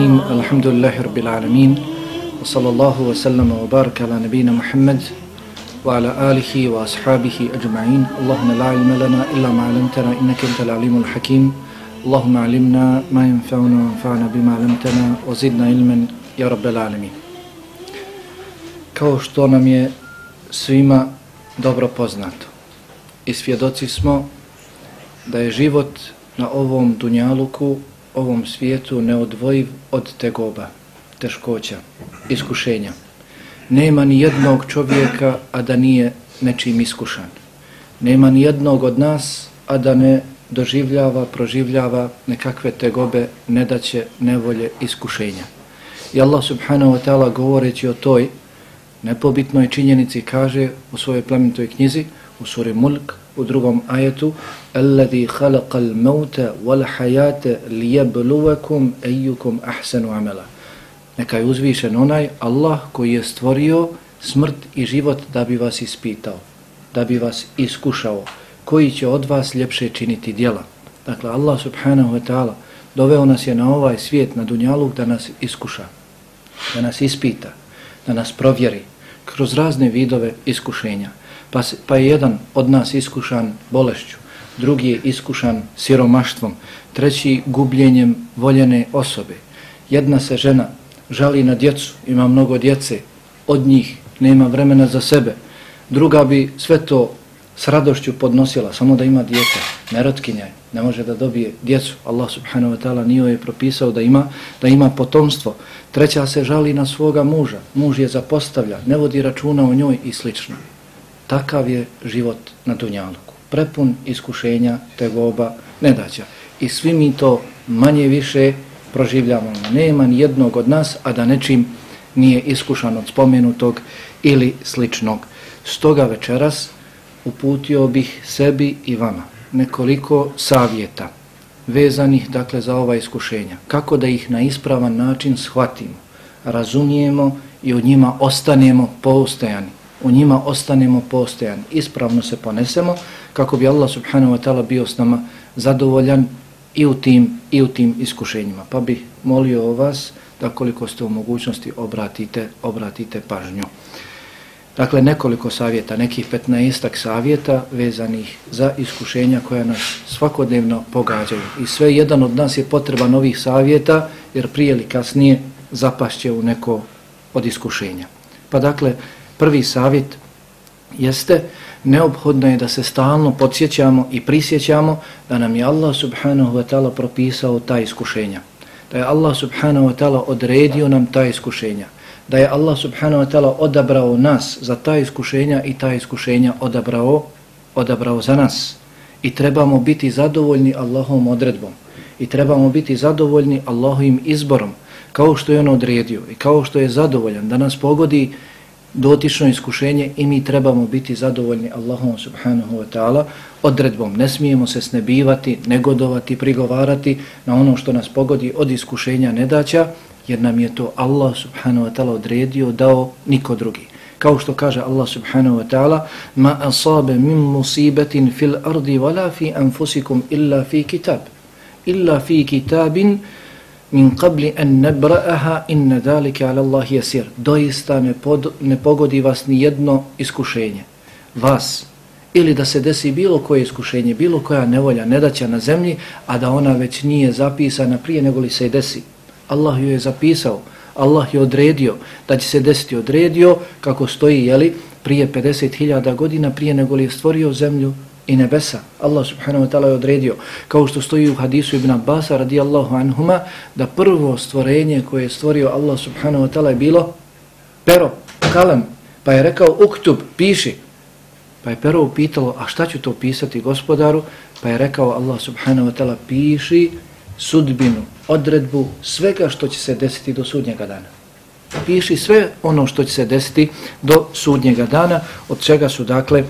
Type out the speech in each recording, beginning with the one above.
بسم الله الرحمن الرحيم الحمد لله رب العالمين وصلى الله وسلم وبارك على نبينا محمد وعلى آله وأصحابه أجمعين اللهم لا علم لنا إلا ما علمتنا إنك أنت العليم الحكيم اللهم علمنا ما ينفعنا وانفعنا بما علمتنا وزدنا علما يا رب العالمين kao što nam je svima dobro poznato i svjedoci smo da je život na ovom dunjaluku ovom svijetu neodvojiv od tegoba, teškoća, iskušenja. Nema ni jednog čovjeka, a da nije nečim iskušan. Nema ni jednog od nas, a da ne doživljava, proživljava nekakve tegobe, nedaće, nevolje, iskušenja. I Allah subhanahu wa ta'ala govoreći o toj nepobitnoj činjenici kaže u svojoj plemenitoj knjizi, u suri Mulk, u drugom ajetu alladhi khalaqal mauta wal hayata liyabluwakum ayyukum ahsanu amala. Neka je uzvišen onaj Allah koji je stvorio smrt i život da bi vas ispitao da bi vas iskušao koji će od vas ljepše činiti djela. Dakle Allah subhanahu wa ta'ala doveo nas je na ovaj svijet na dunjalu da nas iskuša da nas ispita da nas provjeri kroz razne vidove iskušenja pa, pa je jedan od nas iskušan bolešću, drugi je iskušan siromaštvom, treći gubljenjem voljene osobe. Jedna se žena žali na djecu, ima mnogo djece, od njih nema vremena za sebe. Druga bi sve to s radošću podnosila, samo da ima djeta, nerotkinja je, ne može da dobije djecu. Allah subhanahu wa ta'ala nije je propisao da ima, da ima potomstvo. Treća se žali na svoga muža, muž je zapostavlja, ne vodi računa o njoj i slično takav je život na Dunjaluku. Prepun iskušenja, tegoba, nedaća. I svi mi to manje više proživljavamo. Nema ni jednog od nas, a da nečim nije iskušan od spomenutog ili sličnog. Stoga večeras uputio bih sebi i vama nekoliko savjeta vezanih dakle za ova iskušenja. Kako da ih na ispravan način shvatimo, razumijemo i od njima ostanemo poustajani u njima ostanemo postojani, ispravno se ponesemo kako bi Allah subhanahu wa ta'ala bio s nama zadovoljan i u tim i u tim iskušenjima. Pa bih molio vas da koliko ste u mogućnosti obratite, obratite pažnju. Dakle, nekoliko savjeta, nekih 15 savjeta vezanih za iskušenja koja nas svakodnevno pogađaju. I sve jedan od nas je potreba novih savjeta, jer prije ili kasnije zapašće u neko od iskušenja. Pa dakle, prvi savjet jeste neophodno je da se stalno podsjećamo i prisjećamo da nam je Allah subhanahu wa ta'ala propisao ta iskušenja. Da je Allah subhanahu wa ta'ala odredio nam ta iskušenja. Da je Allah subhanahu wa ta'ala odabrao nas za ta iskušenja i ta iskušenja odabrao, odabrao za nas. I trebamo biti zadovoljni Allahovom odredbom. I trebamo biti zadovoljni Allahovim izborom. Kao što je on odredio i kao što je zadovoljan da nas pogodi dotično iskušenje i mi trebamo biti zadovoljni Allahom subhanahu wa ta'ala odredbom. Ne smijemo se snebivati, negodovati, prigovarati na ono što nas pogodi od iskušenja nedaća, jer nam je to Allah subhanahu wa ta'ala odredio, dao niko drugi. Kao što kaže Allah subhanahu wa ta'ala ma asabe min musibetin fil ardi wala fi anfusikum illa fi kitab. Illa fi kitabin min qabli an nabra'aha inna zalika 'ala Allah yasir. Doista ne, pod, ne pogodi vas ni jedno iskušenje. Vas ili da se desi bilo koje iskušenje, bilo koja nevolja, nedaća na zemlji, a da ona već nije zapisana prije nego li se desi. Allah ju je zapisao, Allah je odredio da će se desiti odredio kako stoji jeli, prije 50.000 godina prije nego li je stvorio zemlju i nebesa. Allah subhanahu wa ta'ala je odredio, kao što stoji u hadisu Ibn Abbas radijallahu anhuma, da prvo stvorenje koje je stvorio Allah subhanahu wa ta'ala je bilo pero, kalem, pa je rekao uktub, piši. Pa je pero upitalo, a šta ću to pisati gospodaru? Pa je rekao Allah subhanahu wa ta'ala, piši sudbinu, odredbu svega što će se desiti do sudnjega dana. Piši sve ono što će se desiti do sudnjega dana, od čega su dakle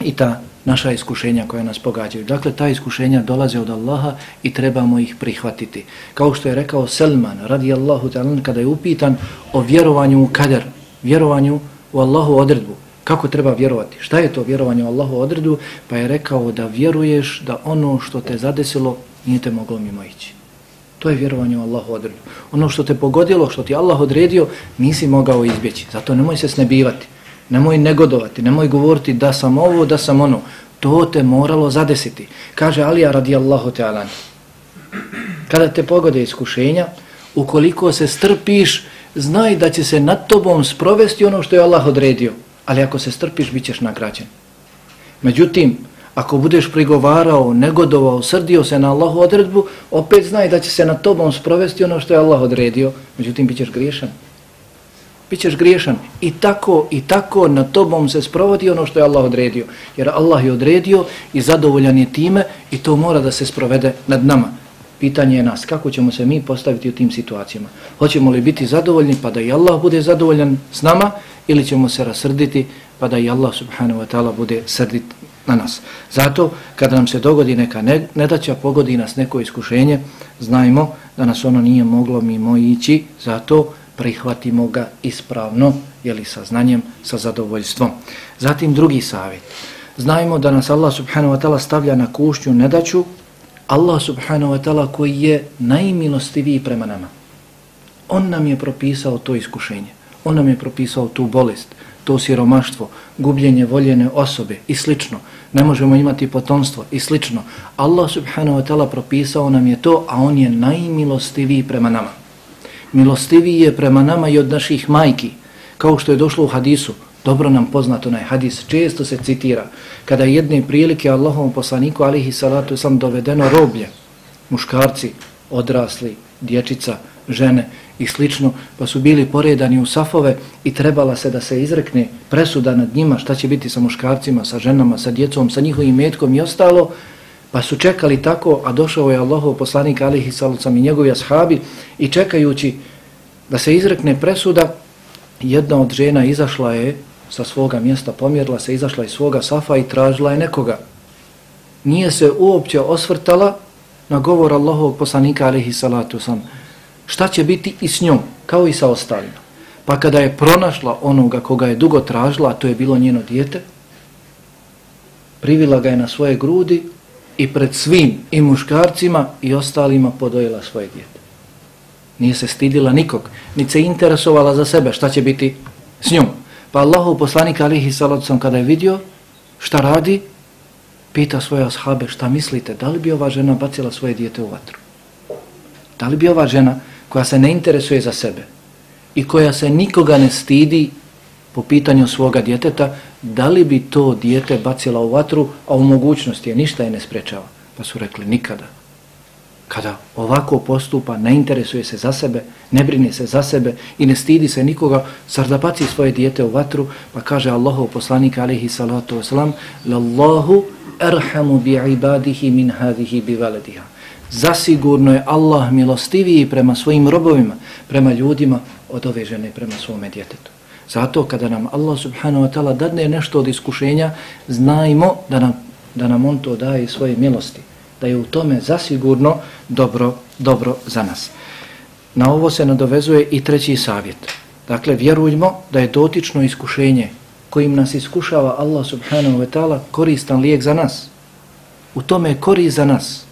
i ta naša iskušenja koja nas pogađaju. Dakle, ta iskušenja dolaze od Allaha i trebamo ih prihvatiti. Kao što je rekao Selman, radi Allahu ta'ala, kada je upitan o vjerovanju u kader, vjerovanju u Allahu odredbu, kako treba vjerovati, šta je to vjerovanje u Allahu odredbu, pa je rekao da vjeruješ da ono što te zadesilo nije te moglo mimo ići. To je vjerovanje u Allahu odredbu. Ono što te pogodilo, što ti Allah odredio, nisi mogao izbjeći. Zato nemoj se snebivati, nemoj negodovati, nemoj govoriti da sam ovo, da sam ono. To te moralo zadesiti. Kaže Alija radijallahu ta'ala. Kada te pogode iskušenja, ukoliko se strpiš, znaj da će se nad tobom sprovesti ono što je Allah odredio. Ali ako se strpiš, bit ćeš nagrađen. Međutim, ako budeš prigovarao, negodovao, srdio se na Allahu odredbu, opet znaj da će se nad tobom sprovesti ono što je Allah odredio. Međutim, bit ćeš griješan. Bićeš griješan. I tako, i tako na tobom se sprovodi ono što je Allah odredio. Jer Allah je odredio i zadovoljan je time i to mora da se sprovede nad nama. Pitanje je nas, kako ćemo se mi postaviti u tim situacijama? Hoćemo li biti zadovoljni pa da i Allah bude zadovoljan s nama ili ćemo se rasrditi pa da i Allah subhanahu wa ta'ala bude srdit na nas. Zato kada nam se dogodi neka nedaća, pogodi nas neko iskušenje, znajmo da nas ono nije moglo mimo ići, zato prihvatimo ga ispravno, jeli sa znanjem, sa zadovoljstvom. Zatim drugi savjet. Znajmo da nas Allah subhanahu wa ta'ala stavlja na kušnju nedaću, Allah subhanahu wa ta'ala koji je najmilostiviji prema nama. On nam je propisao to iskušenje. On nam je propisao tu bolest, to siromaštvo, gubljenje voljene osobe i slično. Ne možemo imati potomstvo i slično. Allah subhanahu wa ta'ala propisao nam je to, a on je najmilostiviji prema nama milostiviji je prema nama i od naših majki, kao što je došlo u hadisu, dobro nam poznato onaj hadis, često se citira, kada je jedne prilike Allahom poslaniku alihi salatu sam dovedeno roblje, muškarci, odrasli, dječica, žene i slično, pa su bili poredani u safove i trebala se da se izrekne presuda nad njima, šta će biti sa muškarcima, sa ženama, sa djecom, sa njihovim metkom i ostalo, Pa su čekali tako, a došao je Allahov poslanik alihi salucam i njegovi ashabi i čekajući da se izrekne presuda, jedna od žena izašla je sa svoga mjesta, pomjerila se, izašla iz svoga safa i tražila je nekoga. Nije se uopće osvrtala na govor Allahovog poslanika alihi salatu sam. Šta će biti i s njom, kao i sa ostalima. Pa kada je pronašla onoga koga je dugo tražila, a to je bilo njeno dijete, privila ga je na svoje grudi, i pred svim i muškarcima i ostalima podojila svoje djete. Nije se stidila nikog, ni se interesovala za sebe šta će biti s njom. Pa Allahu poslanik alihi salacom kada je vidio šta radi, pita svoje ashabe šta mislite, da li bi ova žena bacila svoje djete u vatru? Da li bi ova žena koja se ne interesuje za sebe i koja se nikoga ne stidi po pitanju svoga djeteta, da li bi to dijete bacila u vatru, a u mogućnosti je ništa je ne sprečava. Pa su rekli nikada. Kada ovako postupa, ne interesuje se za sebe, ne brine se za sebe i ne stidi se nikoga, sar da baci svoje dijete u vatru, pa kaže Allahov poslanik alihi salatu wasalam, Lallahu erhamu bi ibadihi min hadihi bi valediha. Zasigurno je Allah milostiviji prema svojim robovima, prema ljudima od ove žene prema svome djetetu. Zato kada nam Allah subhanahu wa ta'ala dadne nešto od iskušenja, znajmo da nam, da nam on to daje svoje milosti. Da je u tome zasigurno dobro, dobro za nas. Na ovo se nadovezuje i treći savjet. Dakle, vjerujmo da je dotično iskušenje kojim nas iskušava Allah subhanahu wa ta'ala koristan lijek za nas. U tome je korist za nas.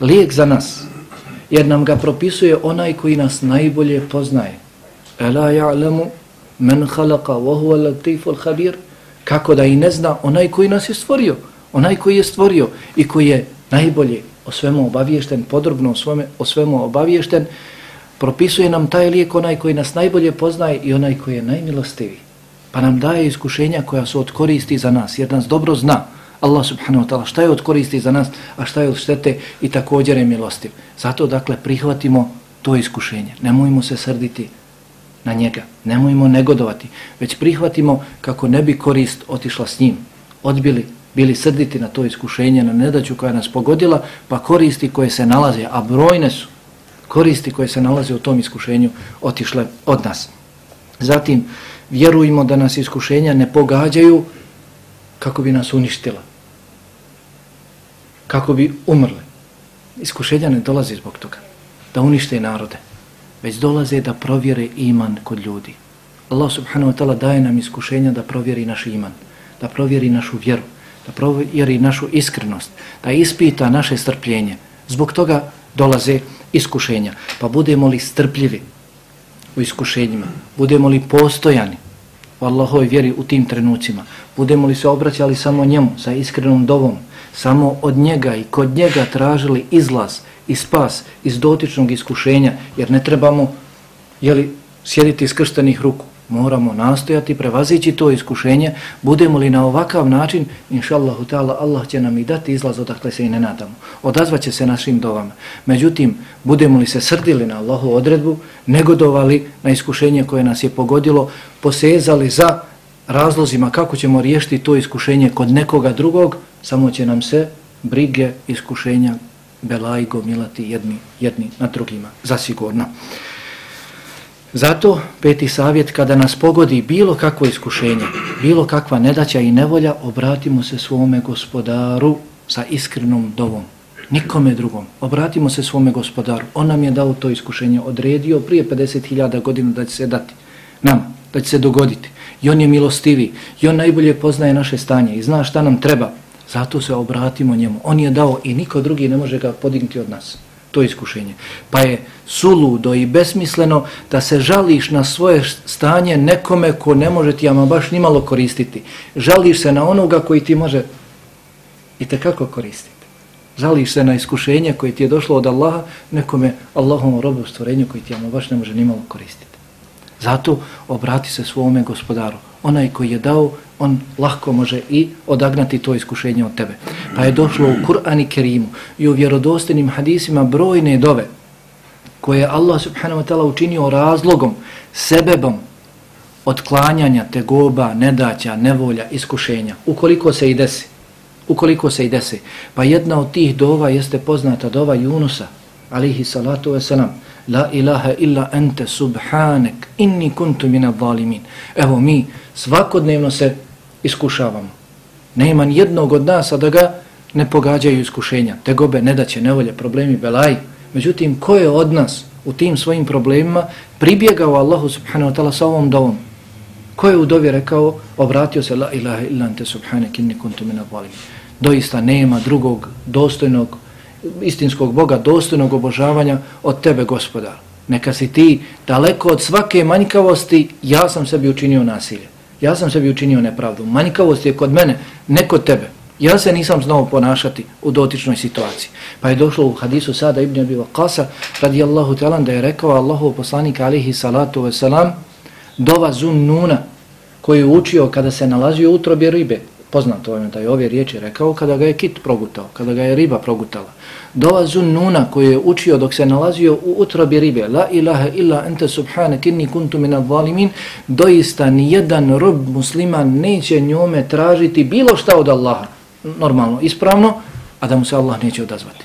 Lijek za nas. Jer nam ga propisuje onaj koji nas najbolje poznaje. Ela ja'lamu men khalaqa wa huwa al-latiful khabir. Kako da i ne zna onaj koji nas je stvorio onaj koji je stvorio i koji je najbolje o svemu obaviješten podrobno o svome, o svemu obaviješten propisuje nam taj lijek onaj koji nas najbolje poznaje i onaj koji je najmilostiviji. Pa nam daje iskušenja koja su od koristi za nas jer nas dobro zna Allah subhanahu wa ta'ala šta je od koristi za nas a šta je od štete i također je milostiv. Zato dakle prihvatimo to iskušenje. Nemojmo se srditi na njega. Nemojmo negodovati, već prihvatimo kako ne bi korist otišla s njim. Odbili, bili srditi na to iskušenje, na nedaću koja nas pogodila, pa koristi koje se nalaze, a brojne su koristi koje se nalaze u tom iskušenju otišle od nas. Zatim, vjerujemo da nas iskušenja ne pogađaju kako bi nas uništila. Kako bi umrle. Iskušenja ne dolazi zbog toga. Da unište narode već dolaze da provjere iman kod ljudi. Allah subhanahu wa ta'ala daje nam iskušenja da provjeri naš iman, da provjeri našu vjeru, da provjeri našu iskrenost, da ispita naše strpljenje. Zbog toga dolaze iskušenja. Pa budemo li strpljivi u iskušenjima, budemo li postojani u Allahoj vjeri u tim trenucima, budemo li se obraćali samo njemu sa iskrenom dovom, samo od njega i kod njega tražili izlaz i spas iz dotičnog iskušenja, jer ne trebamo jeli, sjediti skrštenih ruku, moramo nastojati, prevazići to iskušenje, budemo li na ovakav način, inšallahu ta'ala, Allah će nam i dati izlaz odakle se i ne nadamo. Odazvaće se našim dovama. Međutim, budemo li se srdili na Allahu odredbu, negodovali na iskušenje koje nas je pogodilo, posezali za razlozima kako ćemo riješiti to iskušenje kod nekoga drugog, samo će nam se brige iskušenja belaj gomilati jedni, jedni na drugima, zasigurno. Zato peti savjet kada nas pogodi bilo kakvo iskušenje, bilo kakva nedaća i nevolja, obratimo se svome gospodaru sa iskrenom dovom. Nikome drugom. Obratimo se svome gospodaru. On nam je dao to iskušenje, odredio prije 50.000 godina da će se dati nam, da će se dogoditi. I on je milostivi. I on najbolje poznaje naše stanje i zna šta nam treba. Zato se obratimo njemu. On je dao i niko drugi ne može ga podignuti od nas to iskušenje. Pa je suludo i besmisleno da se žališ na svoje stanje nekome ko ne može ti ama baš nimalo koristiti. Žališ se na onoga koji ti može i te kako koristiti. Žališ se na iskušenje koje ti je došlo od Allaha nekome Allahom robu stvorenju koji ti ama baš ne može nimalo koristiti. Zato obrati se svome gospodaru. Onaj koji je dao, on lahko može i odagnati to iskušenje od tebe. Pa je došlo u Kur'an i Kerimu i u vjerodostinim hadisima brojne dove koje je Allah subhanahu wa ta'ala učinio razlogom, sebebom otklanjanja tegoba, nedaća, nevolja, iskušenja. Ukoliko se i desi. Ukoliko se i desi. Pa jedna od tih dova jeste poznata dova Junusa, alihi salatu wasalam. La ilaha illa ente subhanek inni kuntu mina zalimin. Evo mi svakodnevno se iskušavamo. Nema jednog od nas da ga ne pogađaju iskušenja. Te gobe, nedaće, nevolje, problemi, belaj. Međutim, ko je od nas u tim svojim problemima pribjegao Allahu subhanahu wa ta'ala sa ovom dovom? Ko je u dovi rekao, obratio se la ilaha illa ente subhanek inni kuntu mina zalimin. Doista nema drugog dostojnog istinskog Boga, dostojnog obožavanja od tebe, gospodar. Neka si ti daleko od svake manjkavosti, ja sam sebi učinio nasilje. Ja sam sebi učinio nepravdu. Manjkavost je kod mene, ne kod tebe. Ja se nisam znao ponašati u dotičnoj situaciji. Pa je došlo u hadisu sada Ibn Abi Waqasa radijallahu talan da je rekao Allahu poslanik alihi salatu wasalam dova zun nuna koju je učio kada se nalazio u utrobi ribe. Poznato je da je ove riječi rekao kada ga je kit progutao, kada ga je riba progutala. Dova nuna koju je učio dok se nalazio u utrobi ribe, la ilaha illa ente subhane kinni kuntu mina valimin, doista nijedan rob musliman neće njome tražiti bilo šta od Allaha, normalno, ispravno, a da mu se Allah neće odazvati.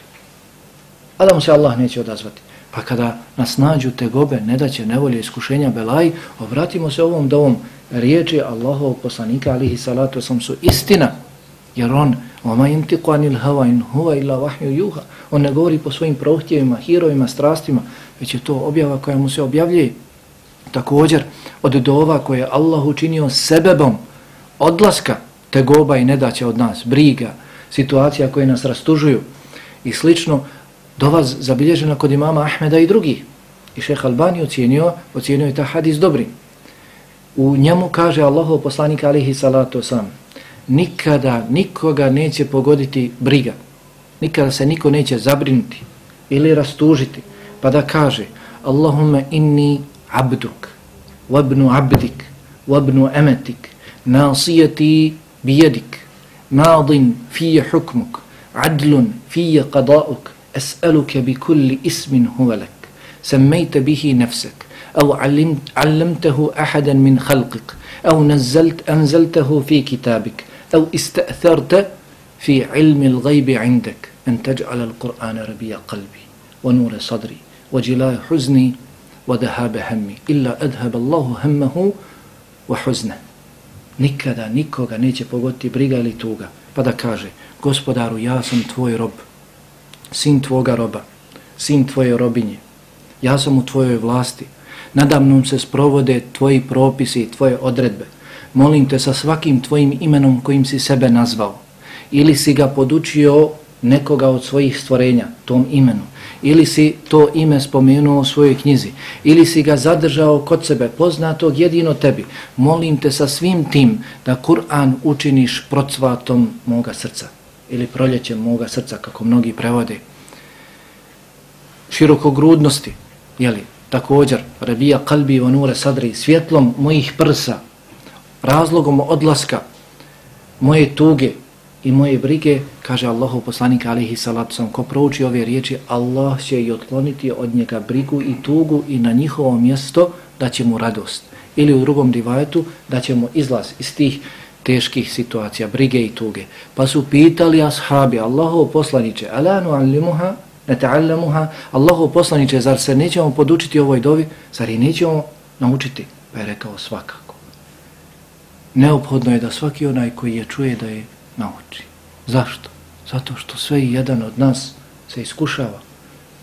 A da mu se Allah neće odazvati. Pa kada nas nađu te gobe, ne će nevolje iskušenja belaj, obratimo se ovom dovom riječi Allahov poslanika alihi salatu sam su istina jer on ma yantiqu anil hawa in huwa illa wahyu yuha on ne govori po svojim prohtjevima hirovima strastima već je to objava koja mu se objavljuje. Također od dova koje je Allah učinio sebebom odlaska tegoba i nedaća od nas briga situacija koje nas rastužuju i slično dova zabilježena kod imama Ahmeda i drugih. I šejh Albani ocjenio ocjenio je ta hadis dobrim. U njemu kaže Allahov poslanik alihi salatu sam, nikada nikoga neće pogoditi briga, nikada se niko neće zabrinuti ili rastužiti, pa da kaže Allahume inni abduk, vabnu abdik, vabnu emetik, nasijeti bijedik, madin fije hukmuk, adlun fije qadauk, es'aluke bi kulli ismin huvelek, semmejte bihi nefsek, أو علمته أحدا من خلقك أو نزلت أنزلته في كتابك أو استأثرت في علم الغيب عندك أن تجعل القرآن ربيع قلبي ونور صدري وجلاء حزني وذهاب همي إلا أذهب الله همه وحزنه Nikada nikoga neće pogoditi briga ili tuga. Pa da kaže, gospodaru, ja sam tvoj rob, sin tvoga roba, sin tvoje robinje. Ja sam u tvojoj vlasti. Nadamnom se sprovode tvoji propisi i tvoje odredbe. Molim te sa svakim tvojim imenom kojim si sebe nazvao. Ili si ga podučio nekoga od svojih stvorenja tom imenu. Ili si to ime spomenuo u svojoj knjizi. Ili si ga zadržao kod sebe poznatog jedino tebi. Molim te sa svim tim da Kur'an učiniš procvatom moga srca. Ili proljećem moga srca kako mnogi prevode. Širokogrudnosti jeli, također rabija kalbi wa nure sadri svjetlom mojih prsa razlogom odlaska moje tuge i moje brige, kaže Allahov poslanik alihi salatu sam, ko prouči ove riječi, Allah će i otkloniti od njega brigu i tugu i na njihovo mjesto da će mu radost. Ili u drugom divajetu da će mu izlaz iz tih teških situacija, brige i tuge. Pa su pitali ashabi, Allahov poslaniće, alanu alimuha, ne ta'allamuha, Allahu poslaniće, zar se nećemo podučiti ovoj dovi, zar i nećemo naučiti? Pa je rekao svakako. Neophodno je da svaki onaj koji je čuje da je nauči. Zašto? Zato što sve i jedan od nas se iskušava.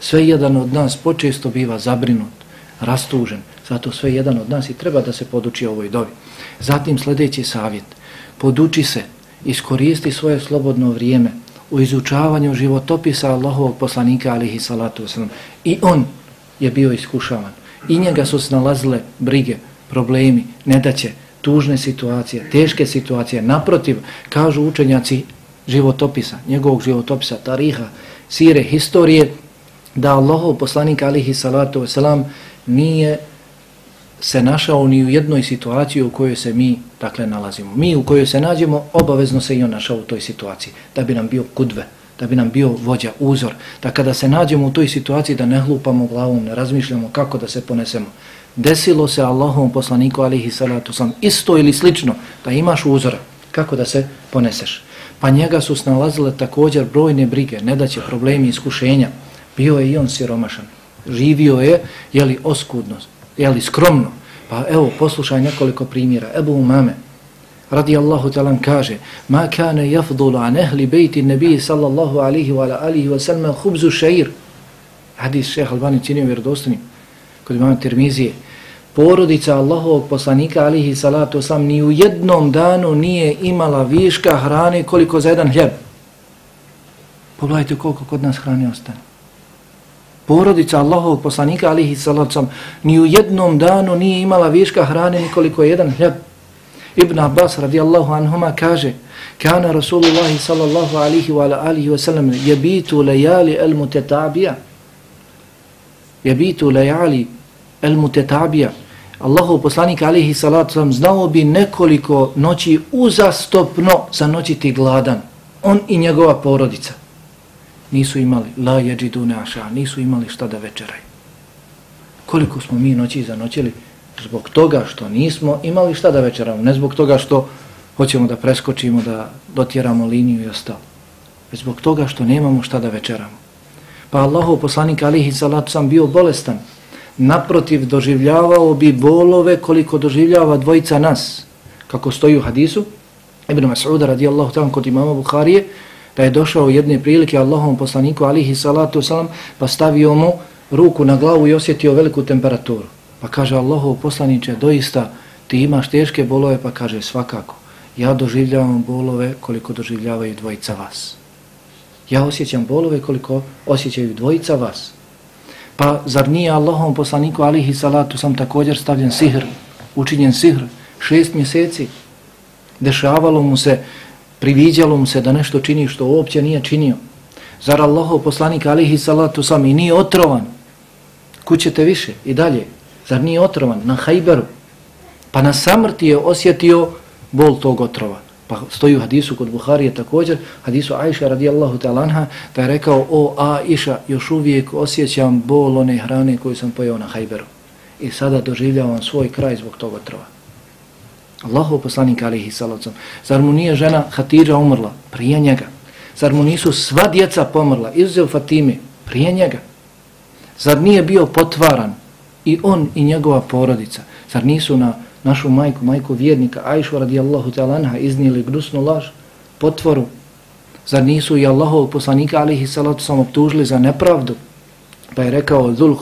Sve jedan od nas počesto biva zabrinut, rastužen. Zato sve jedan od nas i treba da se poduči ovoj dovi. Zatim sljedeći savjet. Poduči se, iskoristi svoje slobodno vrijeme u izučavanju životopisa Allahovog poslanika alihi salatu wasalam. I on je bio iskušavan. I njega su snalazile brige, problemi, nedaće, tužne situacije, teške situacije. Naprotiv, kažu učenjaci životopisa, njegovog životopisa, tariha, sire, historije, da Allahov poslanik alihi salatu wasalam nije se našao ni u jednoj situaciji u kojoj se mi dakle nalazimo. Mi u kojoj se nađemo, obavezno se i on našao u toj situaciji, da bi nam bio kudve, da bi nam bio vođa, uzor, da kada se nađemo u toj situaciji da ne hlupamo glavom, ne razmišljamo kako da se ponesemo, desilo se Allahovom poslaniku alihi salatu sam isto ili slično da imaš uzora kako da se poneseš. Pa njega su snalazile također brojne brige, nedaće, problemi iskušenja. Bio je i on siromašan. Živio je, jeli oskudno, jeli skromno. Pa evo, poslušaj nekoliko primjera. Ebu Umame, radi Allahu talan kaže, ma kane jafdulu an ehli bejti nebiji sallallahu alihi wa alihi wa sallam hubzu šeir. Hadis šeha Albani činio vjerodostanim kod imama Tirmizije, porodica Allahovog poslanika alihi salatu sam ni u jednom danu nije imala viška hrane koliko za jedan hljeb. Pogledajte koliko kod nas hrane ostane. Porodica Allahovog poslanika alihi salacom, ni u jednom danu nije imala viška hrane nikoliko jedan hljeb. Ibn Abbas radijallahu anhuma kaže Kana Rasulullahi sallallahu alihi wa alihi wa sallam jebitu lejali el mutetabija jebitu lejali el mutetabija. Allahov poslanik alihi salatu sam znao bi nekoliko noći uzastopno za noćiti gladan. On i njegova porodica nisu imali la jeđidu neaša, nisu imali šta da večeraju. Koliko smo mi noći zanoćili zbog toga što nismo imali šta da večeramo, ne zbog toga što hoćemo da preskočimo, da dotjeramo liniju i ostalo. već Zbog toga što nemamo šta da večeramo. Pa Allahov poslanik alihi salatu sam bio bolestan, naprotiv doživljavao bi bolove koliko doživljava dvojica nas. Kako stoji u hadisu, Ibn Mas'uda radijallahu ta'ala kod imama Bukharije, da je došao u jedne prilike Allahom poslaniku alihi salatu salam, pa stavio mu ruku na glavu i osjetio veliku temperaturu. Pa kaže Allahov poslaniče, doista ti imaš teške bolove, pa kaže svakako, ja doživljavam bolove koliko doživljavaju dvojica vas. Ja osjećam bolove koliko osjećaju dvojica vas. Pa zar nije Allahom poslaniku alihi salatu sam također stavljen sihr, učinjen sihr, šest mjeseci. Dešavalo mu se, priviđalo mu se da nešto čini što uopće nije činio. Zar Allahov poslanik alihi salatu sam i nije otrovan? Kućete više i dalje. Zar nije otrovan na hajberu? Pa na samrti je osjetio bol tog otrova. Pa stoji u hadisu kod Buharije također, hadisu Aisha radijallahu talanha, da je rekao, o Aisha, još uvijek osjećam bol one hrane koju sam pojao na hajberu. I sada doživljavam svoj kraj zbog toga otrova. Allahov poslanik alihi salacom. Zar mu nije žena Hatidža umrla? Prije njega. Zar mu nisu sva djeca pomrla? Izuzev Fatime? Prije njega. Zar nije bio potvaran i on i njegova porodica? Zar nisu na našu majku, majku vjernika, Ajšu radijallahu talanha, iznijeli gnusnu laž, potvoru, zar nisu i Allahov poslanika alihi salacom sam optužili za nepravdu, pa je rekao Zul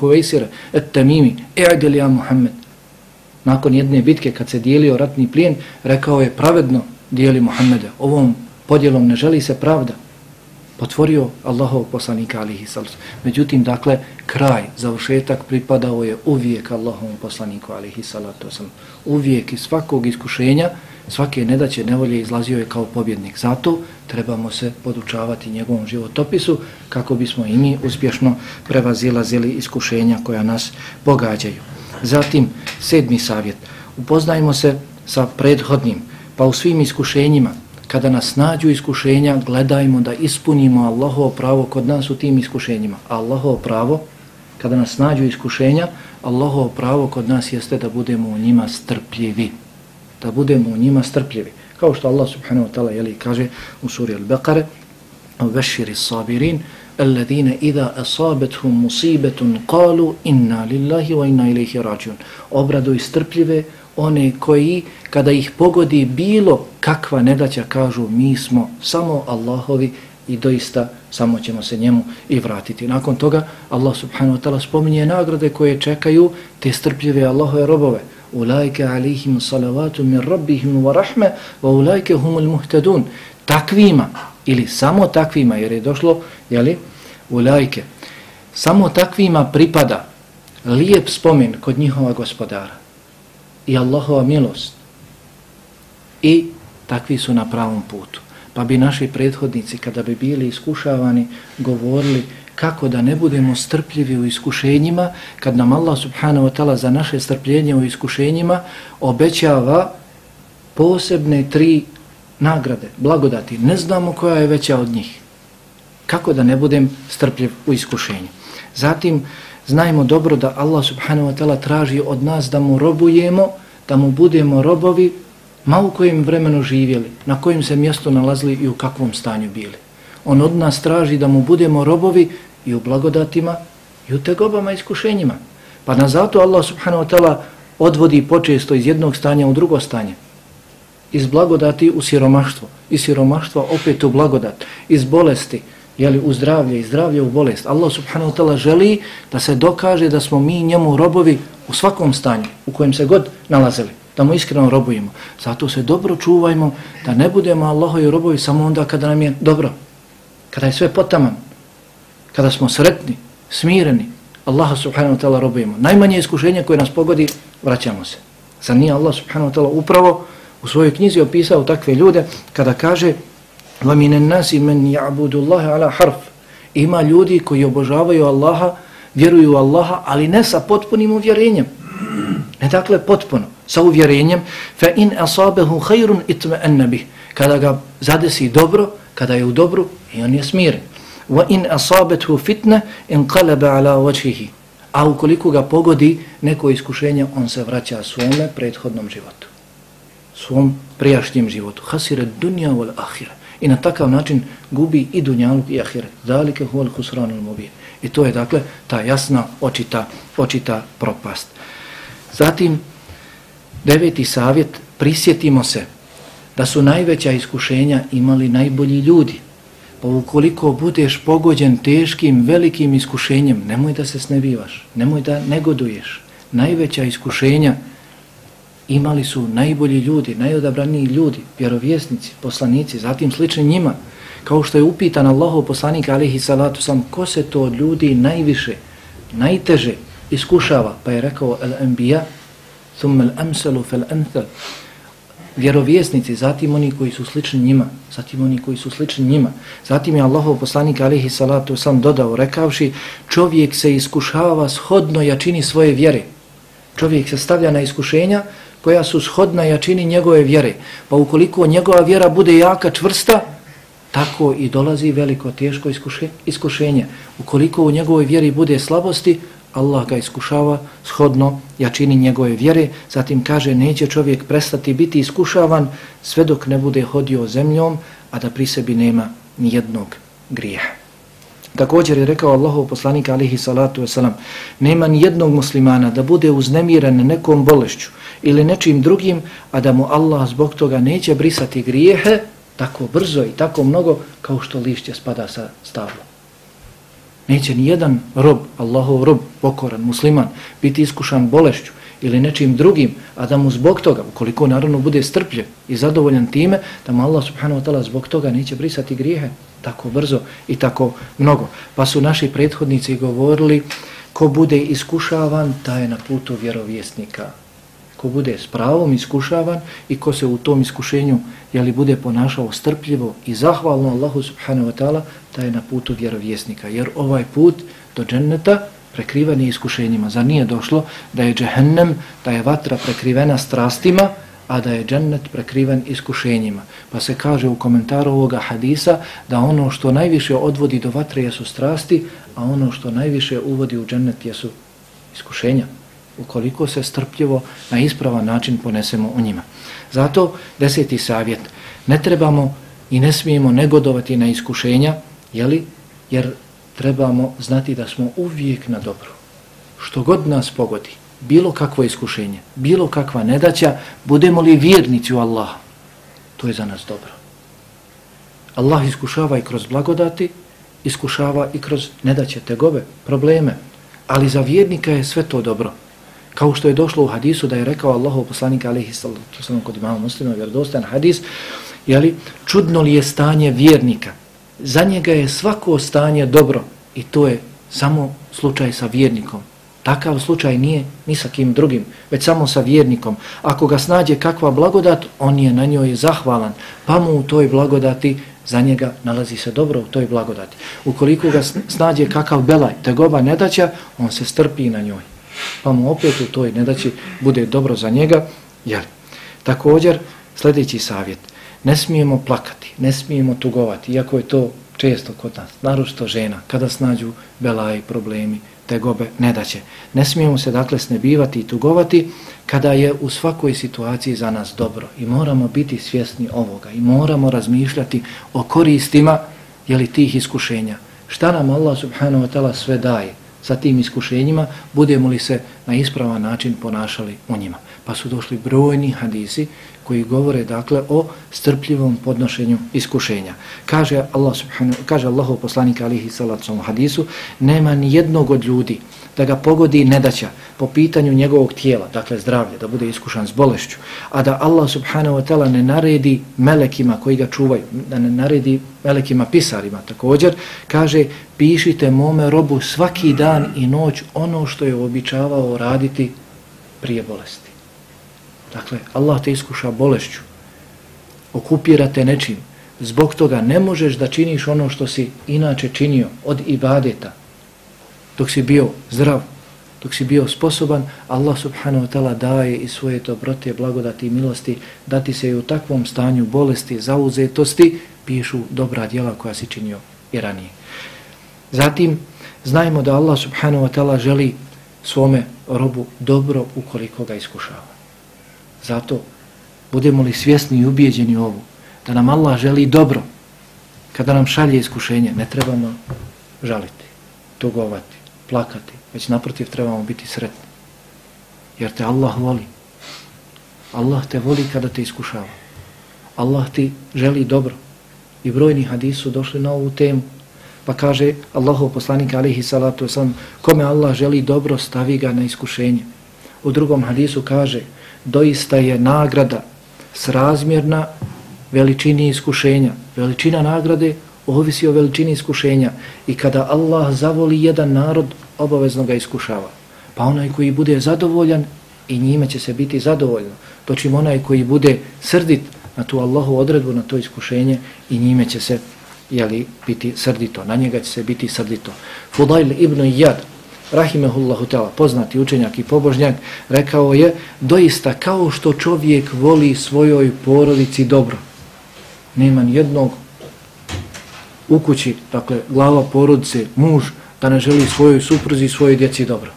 Huvejsir, et temimi, e i'dil ja Muhammed. Nakon jedne bitke, kad se dijelio ratni plijen, rekao je pravedno dijeli Muhammeda. ovom podjelom ne želi se pravda. potvorio Allahov poslanika alihi salatu. Međutim, dakle, kraj, završetak pripadao je uvijek Allahovom poslaniku alihi salatu. Uvijek iz svakog iskušenja, svake nedaće nevolje izlazio je kao pobjednik. Zato trebamo se podučavati njegovom životopisu kako bismo i mi uspješno prevazilazili iskušenja koja nas pogađaju. Zatim, sedmi savjet. Upoznajmo se sa prethodnim, pa u svim iskušenjima, kada nas nađu iskušenja, gledajmo da ispunimo Allahovo pravo kod nas u tim iskušenjima. Allahovo pravo, kada nas nađu iskušenja, Allahovo pravo kod nas jeste da budemo u njima strpljivi. Da budemo u njima strpljivi. Kao što Allah subhanahu wa ta'ala kaže u suri Al-Baqare, veširi sabirin, alladine إذا أصابتهم مصيبة qalu inna lillahi wa inna راجعون. Obradu i strpljive, one koji kada ih pogodi bilo kakva nedaća kažu mi smo samo Allahovi i doista samo ćemo se njemu i vratiti. Nakon toga Allah subhanahu wa ta'ala spominje nagrade koje čekaju te strpljive Allahove robove. Ulajke alihim salavatu min rabbihim wa rahme wa ulajke humul muhtadun. Takvima ili samo takvima jer je došlo jeli, ulajke samo takvima pripada lijep spomen kod njihova gospodara i Allahova milost i takvi su na pravom putu. Pa bi naši prethodnici kada bi bili iskušavani govorili kako da ne budemo strpljivi u iskušenjima kad nam Allah subhanahu wa ta'ala za naše strpljenje u iskušenjima obećava posebne tri nagrade, blagodati. Ne znamo koja je veća od njih. Kako da ne budem strpljiv u iskušenju. Zatim, znajmo dobro da Allah subhanahu wa ta'ala traži od nas da mu robujemo, da mu budemo robovi, ma u kojem vremenu živjeli, na kojem se mjestu nalazili i u kakvom stanju bili. On od nas traži da mu budemo robovi i u blagodatima i u tegobama i iskušenjima. Pa na zato Allah subhanahu wa ta'ala odvodi počesto iz jednog stanja u drugo stanje. Iz blagodati u siromaštvo, iz siromaštva opet u blagodat, iz bolesti, jeli, u zdravlje, iz zdravlje u bolest. Allah subhanahu wa ta'ala želi da se dokaže da smo mi njemu robovi u svakom stanju, u kojem se god nalazili, da mu iskreno robujemo. Zato se dobro čuvajmo da ne budemo Allahovi robovi samo onda kada nam je dobro, kada je sve potaman, kada smo sretni, smireni, Allah subhanahu wa ta'ala robujemo. Najmanje iskušenje koje nas pogodi, vraćamo se. Zar nije Allah subhanahu wa ta'ala upravo u svojoj knjizi opisao takve ljude kada kaže وَمِنَ النَّاسِ مَنْ يَعْبُدُ اللَّهَ عَلَى حَرْفِ Ima ljudi koji obožavaju Allaha, vjeruju u Allaha, ali ne sa potpunim uvjerenjem. Ne dakle potpuno, sa uvjerenjem. فَإِنْ أَصَابَهُ خَيْرٌ إِتْمَأَنَّ بِهِ Kada ga zadesi dobro, kada je u dobru, i on je smiren. وَإِنْ أَصَابَتْهُ فِتْنَ إِنْ قَلَبَ عَلَى وَجْهِهِ A ukoliko ga pogodi neko iskušenje, on se vraća svome prethodnom životu. svom prijašnjem životu. Hasire dunja vol ahire. I na takav način gubi i dunjaluk i ahire. Zalike al husranul mubir. I to je dakle ta jasna očita, očita propast. Zatim, deveti savjet, prisjetimo se da su najveća iskušenja imali najbolji ljudi. Pa ukoliko budeš pogođen teškim, velikim iskušenjem, nemoj da se snebivaš, nemoj da negoduješ. Najveća iskušenja imali su najbolji ljudi, najodabraniji ljudi, vjerovjesnici, poslanici, zatim slični njima, kao što je upitan Allahov poslanik alihi salatu sam, ko se to od ljudi najviše, najteže iskušava, pa je rekao al-anbiya, thumma al-amsalu fal-anthal, vjerovjesnici, zatim oni koji su slični njima, zatim oni koji su slični njima. Zatim je Allahov poslanik alihi salatu sam dodao, rekavši, čovjek se iskušava shodno jačini svoje vjere. Čovjek se stavlja na iskušenja koja su shodna jačini njegove vjere. Pa ukoliko njegova vjera bude jaka, čvrsta, tako i dolazi veliko, teško iskušenje. Ukoliko u njegovoj vjeri bude slabosti, Allah ga iskušava shodno jačini njegove vjere. Zatim kaže, neće čovjek prestati biti iskušavan sve dok ne bude hodio zemljom, a da pri sebi nema nijednog grijeha. Također je rekao Allahov poslanik alihi salatu wasalam, nema ni jednog muslimana da bude uznemiren nekom bolešću ili nečim drugim, a da mu Allah zbog toga neće brisati grijehe tako brzo i tako mnogo kao što lišće spada sa stavlom. Neće ni jedan rob, Allahov rob, pokoran, musliman, biti iskušan bolešću ili nečim drugim, a da mu zbog toga, ukoliko naravno bude strpljiv i zadovoljan time, da mu Allah subhanahu wa ta'ala zbog toga neće brisati grijehe tako brzo i tako mnogo. Pa su naši prethodnici govorili, ko bude iskušavan, taj je na putu vjerovjesnika. Ko bude s pravom iskušavan i ko se u tom iskušenju jeli, bude ponašao strpljivo i zahvalno Allahu subhanahu wa ta'ala, taj je na putu vjerovjesnika. Jer ovaj put do dženneta prekriven je iskušenjima. Zar nije došlo da je džehennem, da je vatra prekrivena strastima, a da je džennet prekriven iskušenjima. Pa se kaže u komentaru ovoga hadisa da ono što najviše odvodi do vatre jesu strasti, a ono što najviše uvodi u džennet jesu iskušenja. Ukoliko se strpljivo na ispravan način ponesemo u njima. Zato deseti savjet. Ne trebamo i ne smijemo negodovati na iskušenja, jeli? jer trebamo znati da smo uvijek na dobru. Što god nas pogodi, bilo kakvo iskušenje, bilo kakva nedaća, budemo li vjernici u Allaha, to je za nas dobro. Allah iskušava i kroz blagodati, iskušava i kroz nedaće, tegove, probleme, ali za vjernika je sve to dobro. Kao što je došlo u hadisu da je rekao Allahu alejhi sallallahu sallam kod imama muslima, vjerodostan hadis, je li čudno li je stanje vjernika? Za njega je svako stanje dobro i to je samo slučaj sa vjernikom. Takav slučaj nije ni sa kim drugim, već samo sa vjernikom. Ako ga snađe kakva blagodat, on je na njoj zahvalan, pa mu u toj blagodati za njega nalazi se dobro u toj blagodati. Ukoliko ga snađe kakav belaj, tegoba nedaća, on se strpi na njoj. Pa mu opet u toj nedaći bude dobro za njega. jel? Također, sljedeći savjet. Ne smijemo plakati, ne smijemo tugovati, iako je to često kod nas, naročito žena, kada snađu belaji, problemi, tegobe, nedaće. Ne smijemo se dakle snebivati i tugovati kada je u svakoj situaciji za nas dobro i moramo biti svjesni ovoga i moramo razmišljati o koristima jeli, tih iskušenja. Šta nam Allah subhanahu wa ta'ala sve daje sa tim iskušenjima, budemo li se na ispravan način ponašali u njima. Pa su došli brojni hadisi koji govore dakle o strpljivom podnošenju iskušenja. Kaže Allah subhanahu kaže Allahu poslanik alihi salatu hadisu nema ni jednog od ljudi da ga pogodi nedaća po pitanju njegovog tijela, dakle zdravlje, da bude iskušan s bolešću, a da Allah subhanahu wa ta'ala ne naredi melekima koji ga čuvaju, da ne naredi melekima pisarima također, kaže pišite mome robu svaki dan i noć ono što je običavao raditi prije bolesti. Dakle, Allah te iskuša bolešću, okupira te nečim, zbog toga ne možeš da činiš ono što si inače činio od ibadeta, dok si bio zdrav, dok si bio sposoban, Allah subhanahu wa ta'ala daje i svoje dobrote, blagodati i milosti, da ti se i u takvom stanju bolesti, zauzetosti, pišu dobra djela koja si činio i ranije. Zatim, znajmo da Allah subhanahu wa ta'ala želi svome robu dobro ukoliko ga iskušava. Zato budemo li svjesni i ubijeđeni ovu, da nam Allah želi dobro, kada nam šalje iskušenje, ne trebamo žaliti, tugovati, plakati, već naprotiv trebamo biti sretni. Jer te Allah voli. Allah te voli kada te iskušava. Allah ti želi dobro. I brojni hadisu došli na ovu temu. Pa kaže Allahov poslanik alihi salatu wasalam, kome Allah želi dobro, stavi ga na iskušenje. U drugom hadisu kaže, doista je nagrada srazmjerna veličini iskušenja. Veličina nagrade ovisi o veličini iskušenja. I kada Allah zavoli jedan narod, obavezno ga iskušava. Pa onaj koji bude zadovoljan, i njime će se biti zadovoljno. Točim onaj koji bude srdit na tu Allahu odredbu, na to iskušenje, i njime će se jeli, biti srdito. Na njega će se biti srdito. Fudail ibn Iyad, rahimehullahu ta'ala, poznati učenjak i pobožnjak, rekao je, doista kao što čovjek voli svojoj porodici dobro. Nema ni jednog u kući, dakle, glava porodice, muž, da ne želi svojoj supruzi i svojoj djeci dobro.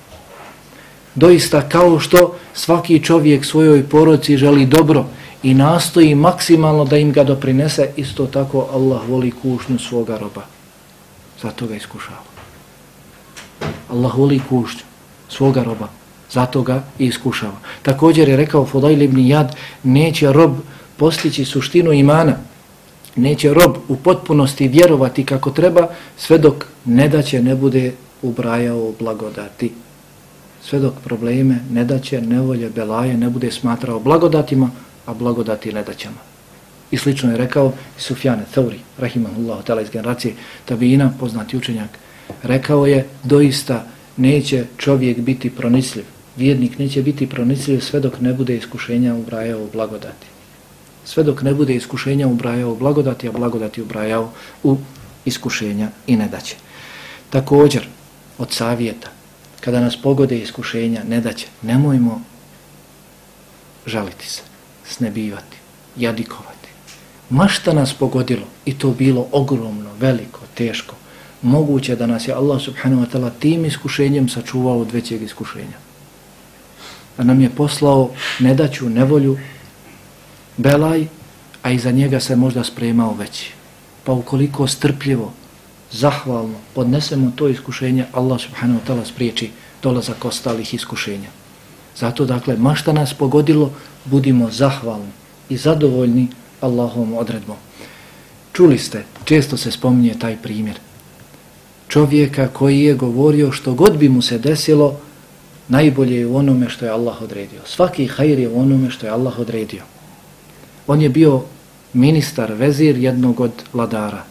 Doista kao što svaki čovjek svojoj porodici želi dobro i nastoji maksimalno da im ga doprinese, isto tako Allah voli kušnju svoga roba. Zato ga iskušava. Allah voli kušću svoga roba, zato ga iskušava. Također je rekao Fodajl ibn Jad, neće rob postići suštinu imana, neće rob u potpunosti vjerovati kako treba, sve dok ne ne bude ubrajao blagodati. sve dok probleme, nedaće, nevolje, belaje ne bude smatrao blagodatima, a blagodati nedaćama. I slično je rekao Sufjane Thauri, rahimahullahu tala iz generacije Tabina, poznati učenjak, rekao je doista neće čovjek biti pronicljiv, vjernik neće biti pronicljiv sve dok ne bude iskušenja ubrajao u blagodati. Sve dok ne bude iskušenja ubrajao u blagodati, a blagodati ubrajao u iskušenja i nedaće. Također, od savjeta, kada nas pogode iskušenja, nedaće, nemojmo žaliti se, snebivati, jadikovati. Ma šta nas pogodilo, i to bilo ogromno, veliko, teško, moguće da nas je Allah subhanahu wa ta'ala tim iskušenjem sačuvao od većeg iskušenja. Da nam je poslao nedaću, nevolju, belaj, a iza njega se možda spremao veći. Pa ukoliko strpljivo, zahvalno podnesemo to iskušenje, Allah subhanahu wa ta'ala spriječi dolazak ostalih iskušenja. Zato, dakle, ma šta nas pogodilo, budimo zahvalni i zadovoljni Allahom odredbom. Čuli ste, često se spominje taj primjer čovjeka koji je govorio što god bi mu se desilo, najbolje je u onome što je Allah odredio. Svaki hajr je u onome što je Allah odredio. On je bio ministar, vezir jednog od vladara.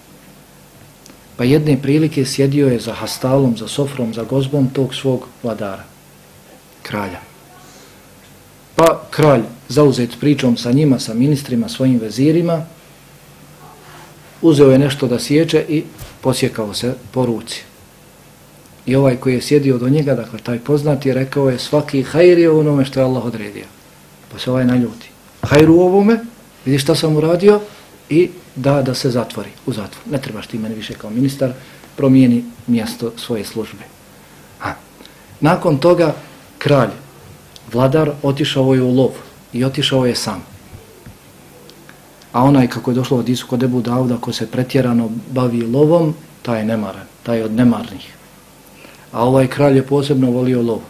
Pa jedne prilike sjedio je za hastalom, za sofrom, za gozbom tog svog vladara, kralja. Pa kralj, zauzet pričom sa njima, sa ministrima, svojim vezirima, uzeo je nešto da sjeće i posjekao se po ruci. I ovaj koji je sjedio do njega, dakle taj poznati, rekao je svaki hajr je u onome što je Allah odredio. Pa se ovaj naljuti. Hajr u ovome, vidi šta sam uradio i da da se zatvori u zatvor. Ne trebaš ti meni više kao ministar, promijeni mjesto svoje službe. Ha. Nakon toga kralj, vladar, otišao je u lov i otišao je sam. A onaj kako je došlo od Isu kod Ebu Dauda ko se pretjerano bavi lovom, taj je nemaran, taj je od nemarnih. A ovaj kralj je posebno volio lov.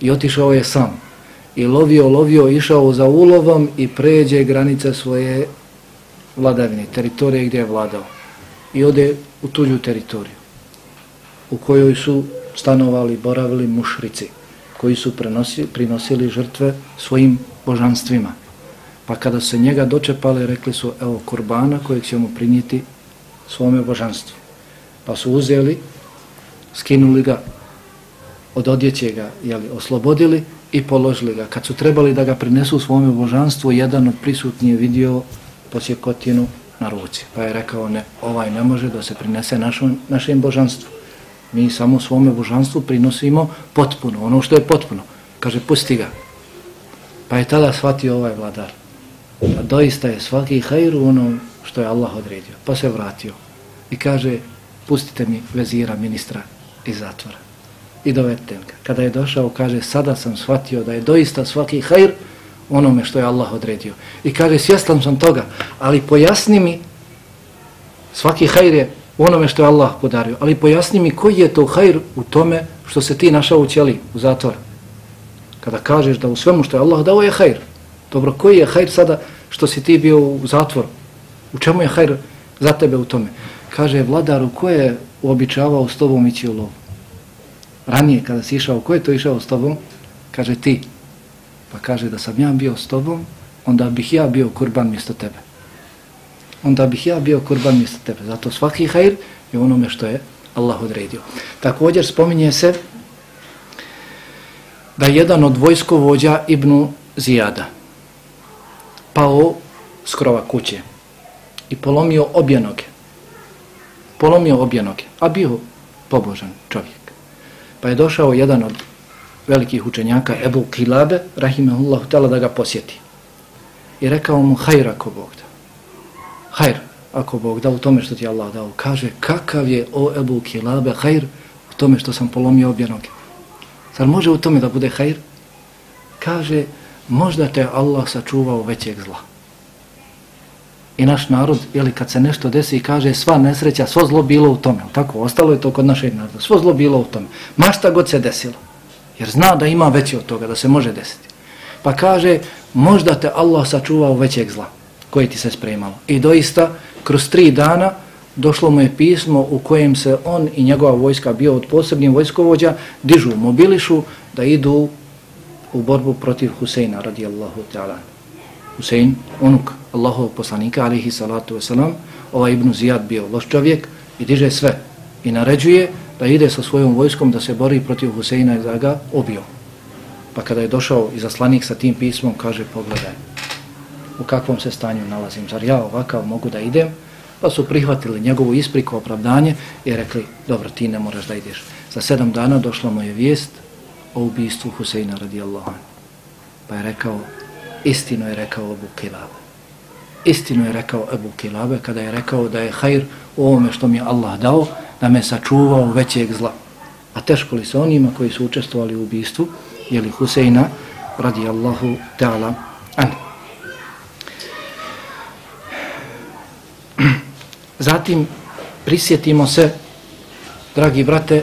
I otišao je sam. I lovio, lovio, išao za ulovom i pređe granice svoje vladavine, teritorije gdje je vladao. I ode u tuđu teritoriju u kojoj su stanovali, boravili mušrici koji su prenosi, prinosili žrtve svojim božanstvima. Pa kada se njega dočepali, rekli su, evo, kurbana kojeg ćemo prinijeti svome božanstvu. Pa su uzeli, skinuli ga od odjeće ga, jeli, oslobodili i položili ga. Kad su trebali da ga prinesu svome božanstvu, jedan od prisutnije je vidio posjekotinu na ruci. Pa je rekao, ne, ovaj ne može da se prinese našom, našem božanstvu. Mi samo svome božanstvu prinosimo potpuno, ono što je potpuno. Kaže, pusti ga. Pa je tada shvatio ovaj vladar. Pa doista je svaki hajr u onom što je Allah odredio. Pa se vratio i kaže, pustite mi vezira ministra iz zatvora. I dovedite ga. Kada je došao, kaže, sada sam shvatio da je doista svaki hajr onome što je Allah odredio. I kaže, svjestan sam toga, ali pojasni mi, svaki hajr je onome što je Allah podario, ali pojasni mi koji je to hajr u tome što se ti našao u ćeli, u zatvor. Kada kažeš da u svemu što je Allah dao je hajr, Dobro, koji je hajr sada što si ti bio u zatvoru? U čemu je hajr za tebe u tome? Kaže vladaru, ko je uobičavao s tobom ići u lovu? Ranije kada si išao, ko je to išao s tobom? Kaže ti. Pa kaže da sam ja bio s tobom, onda bih ja bio kurban mjesto tebe. Onda bih ja bio kurban mjesto tebe. Zato svaki hajr je onome što je Allah odredio. Također spominje se da jedan od vojskovođa Ibnu Zijada, pao s krova kuće i polomio obje noge. Polomio obje noge, a bio pobožan čovjek. Pa je došao jedan od velikih učenjaka, Ebu Kilabe, rahimahullah, htjela da ga posjeti. I rekao mu, hajr ako Bog da. Hajr ako Bog da u tome što ti Allah dao. Kaže, kakav je o Ebu Kilabe hajr u tome što sam polomio obje noge. Zar može u tome da bude hajr? Kaže, možda te Allah sačuvao većeg zla. I naš narod, ili kad se nešto desi i kaže sva nesreća, svo zlo bilo u tome, tako, ostalo je to kod našeg naroda, svo zlo bilo u tome, ma šta god se desilo, jer zna da ima veće od toga, da se može desiti. Pa kaže, možda te Allah sačuvao većeg zla, koje ti se spremalo. I doista, kroz tri dana, došlo mu je pismo u kojem se on i njegova vojska bio od posebnim vojskovođa, dižu, mobilišu, da idu u borbu protiv Huseina radijallahu ta'ala. Husein, unuk Allahov poslanika, alihi salatu wasalam, ovaj Ibn Zijad bio loš čovjek i diže sve i naređuje da ide sa svojom vojskom da se bori protiv Huseina i da ga obio. Pa kada je došao i zaslanik sa tim pismom, kaže pogledaj u kakvom se stanju nalazim, zar ja ovakav mogu da idem? Pa su prihvatili njegovu ispriku, opravdanje i rekli, dobro, ti ne moraš da ideš. Za sedam dana došla mu je vijest o ubistvu Huseina radijallahu anhu. Pa je rekao, istino je rekao Abu Kilabe. Istino je rekao Abu Kilabe kada je rekao da je hajr u ovome što mi je Allah dao, da me sačuvao većeg zla. A teško li se onima koji su učestvovali u ubistvu, jeli Huseina radijallahu ta'ala anhu. Zatim prisjetimo se, dragi brate,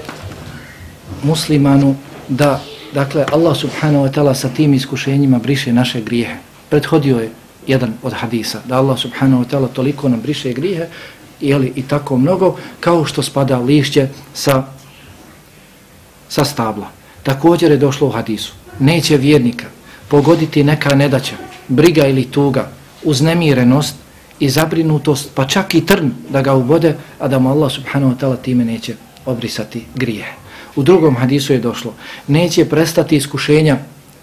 muslimanu, da dakle Allah subhanahu wa ta'ala sa tim iskušenjima briše naše grijehe. Prethodio je jedan od hadisa, da Allah subhanahu wa ta'ala toliko nam briše grijehe, jeli, i tako mnogo, kao što spada lišće sa, sa stabla. Također je došlo u hadisu, neće vjernika pogoditi neka nedaća, briga ili tuga, uznemirenost, i zabrinutost, pa čak i trn da ga ubode, a da mu Allah subhanahu wa ta'ala time neće obrisati grije. U drugom hadisu je došlo, neće prestati iskušenja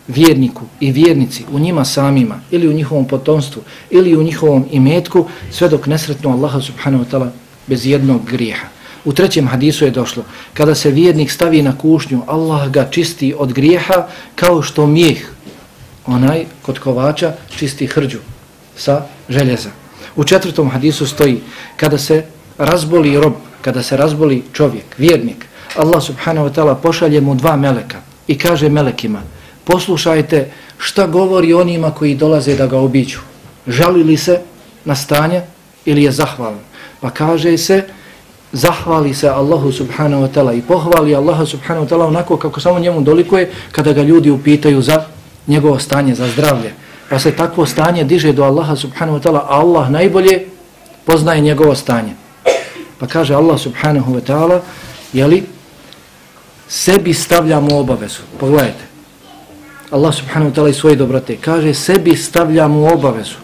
vjerniku i vjernici u njima samima ili u njihovom potomstvu ili u njihovom imetku sve dok nesretnu Allaha subhanahu wa ta'ala bez jednog grijeha. U trećem hadisu je došlo, kada se vjernik stavi na kušnju, Allah ga čisti od grijeha kao što mijeh, onaj kod kovača, čisti hrđu sa željeza. U četvrtom hadisu stoji, kada se razboli rob, kada se razboli čovjek, vjernik, Allah subhanahu wa ta'ala pošalje mu dva meleka i kaže melekima, poslušajte šta govori onima koji dolaze da ga obiću. Žali li se na stanje ili je zahvalan? Pa kaže se, zahvali se Allahu subhanahu wa ta'ala i pohvali Allaha subhanahu wa ta'ala onako kako samo njemu dolikuje kada ga ljudi upitaju za njegovo stanje, za zdravlje pa se takvo stanje diže do Allaha subhanahu wa ta'ala, a Allah najbolje poznaje njegovo stanje. Pa kaže Allah subhanahu wa ta'ala, jeli, sebi stavljamo obavezu. Pogledajte. Allah subhanahu wa ta'ala i svoje dobrote kaže, sebi stavljamo obavezu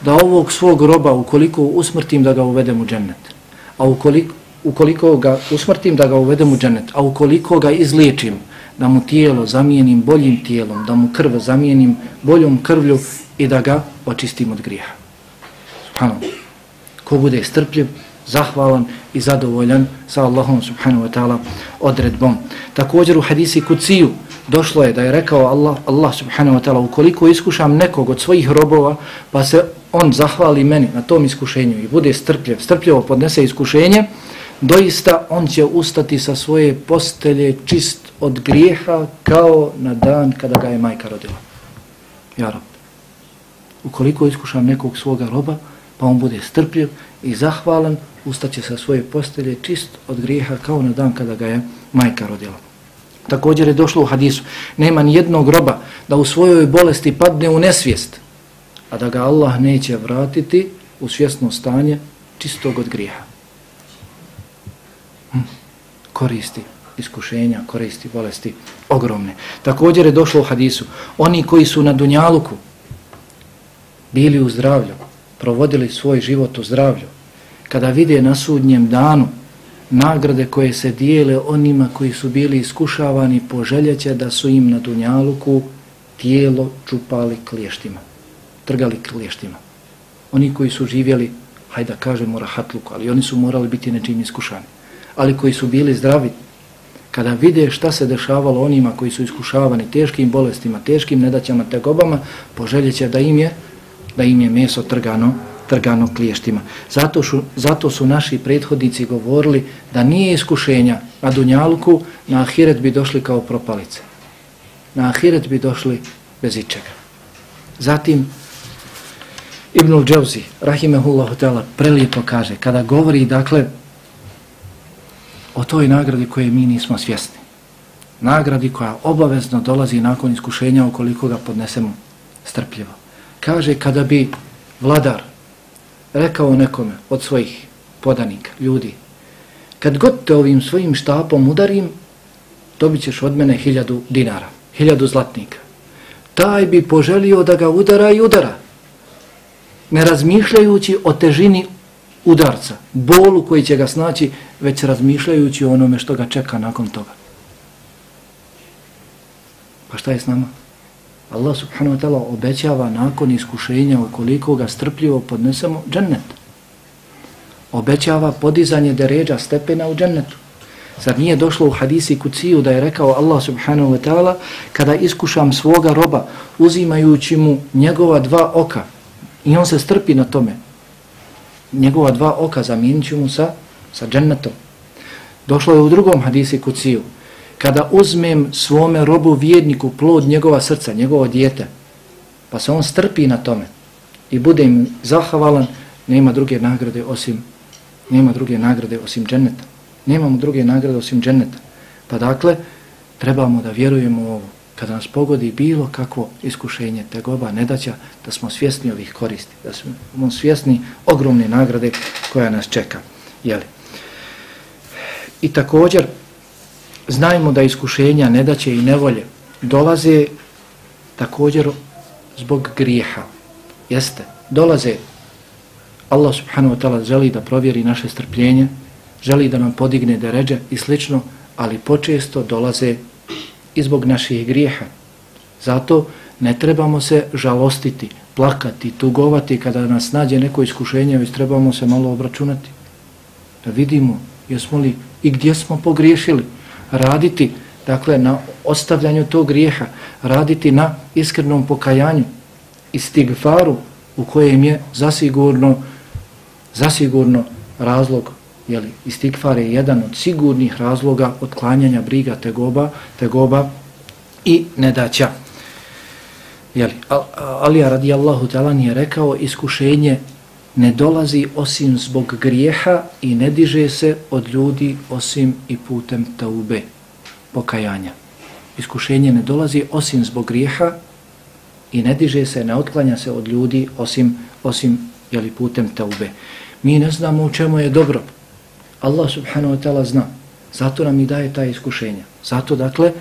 da ovog svog roba, ukoliko usmrtim, da ga uvedem u džennet. A ukoliko, ukoliko ga usmrtim, da ga uvedem u džennet. A ukoliko ga izliječim, da mu tijelo zamijenim boljim tijelom, da mu krv zamijenim boljom krvlju i da ga očistim od grijeha. Subhanahu. Ko bude strpljiv, zahvalan i zadovoljan sa Allahom subhanahu wa ta'ala odredbom. Također u hadisi kuciju došlo je da je rekao Allah, Allah subhanahu wa ta'ala ukoliko iskušam nekog od svojih robova pa se on zahvali meni na tom iskušenju i bude strpljiv, strpljivo podnese iskušenje, doista on će ustati sa svoje postelje čist od grijeha kao na dan kada ga je majka rodila. Ja rob. Ukoliko iskušam nekog svoga roba, pa on bude strpljiv i zahvalan, ustaće sa svoje postelje čist od grijeha kao na dan kada ga je majka rodila. Također je došlo u hadisu, nema ni jednog roba da u svojoj bolesti padne u nesvijest, a da ga Allah neće vratiti u svjesno stanje čistog od grijeha. Hm. Koristi iskušenja, koristi, bolesti ogromne. Također je došlo u hadisu, oni koji su na Dunjaluku bili u zdravlju, provodili svoj život u zdravlju, kada vide na sudnjem danu nagrade koje se dijele onima koji su bili iskušavani, poželjeće da su im na Dunjaluku tijelo čupali kliještima, trgali kliještima. Oni koji su živjeli, hajde da kažemo rahatluku, ali oni su morali biti nečim iskušani. Ali koji su bili zdravi, kada vide šta se dešavalo onima koji su iskušavani teškim bolestima, teškim nedaćama, tegobama, poželjeće da im je da im je meso trgano, trgano kliještima. Zato, šu, zato su naši prethodnici govorili da nije iskušenja na Dunjalku, na Ahiret bi došli kao propalice. Na Ahiret bi došli bez ičega. Zatim, Ibnul Džavzi, Rahimehullahu Teala, prelijepo kaže, kada govori, dakle, o toj nagradi koje mi nismo svjesni. Nagradi koja obavezno dolazi nakon iskušenja ukoliko ga podnesemo strpljivo. Kaže kada bi vladar rekao nekome od svojih podanika, ljudi, kad god te ovim svojim štapom udarim, dobit ćeš od mene hiljadu dinara, hiljadu zlatnika. Taj bi poželio da ga udara i udara. Ne razmišljajući o težini udarca, bolu koji će ga snaći, već razmišljajući o onome što ga čeka nakon toga. Pa šta je s nama? Allah subhanahu wa ta'ala obećava nakon iskušenja ukoliko ga strpljivo podnesemo džennet. Obećava podizanje deređa stepena u džennetu. Zar nije došlo u hadisi kuciju da je rekao Allah subhanahu wa ta'ala kada iskušam svoga roba uzimajući mu njegova dva oka i on se strpi na tome njegova dva oka zamijenit mu sa, sa džennetom. Došlo je u drugom hadisi kuciju kada uzmem svome robu vjedniku plod njegova srca, njegovo dijete pa se on strpi na tome i bude im zahvalan nema druge nagrade osim nema druge nagrade osim dženeta. nemamo druge nagrade osim dženeta. Pa dakle, trebamo da vjerujemo u ovo. Kada nas pogodi bilo kakvo iskušenje, tegoba, nedaća, da smo svjesni ovih koristi, da smo svjesni ogromne nagrade koja nas čeka. Jeli? I također, znajmo da iskušenja, nedaće i nevolje dolaze također zbog grijeha. Jeste, dolaze Allah subhanahu wa ta'ala želi da provjeri naše strpljenje, želi da nam podigne deređe i slično, ali počesto dolaze i zbog naših grijeha. Zato ne trebamo se žalostiti, plakati, tugovati kada nas nađe neko iskušenje, već trebamo se malo obračunati. Da vidimo jesmo li i gdje smo pogriješili. Raditi dakle, na ostavljanju tog grijeha, raditi na iskrenom pokajanju i stigfaru u kojem je zasigurno, zasigurno razlog jeli, istikfar je jedan od sigurnih razloga otklanjanja briga tegoba, tegoba i nedaća. Jeli, Alija radijallahu ta'ala nije rekao iskušenje ne dolazi osim zbog grijeha i ne diže se od ljudi osim i putem taube, pokajanja. Iskušenje ne dolazi osim zbog grijeha i ne diže se, ne otklanja se od ljudi osim, osim jeli, putem taube. Mi ne znamo u čemu je dobro, Allah subhanahu wa ta'ala zna. Zato nam i daje ta iskušenja. Zato, dakle,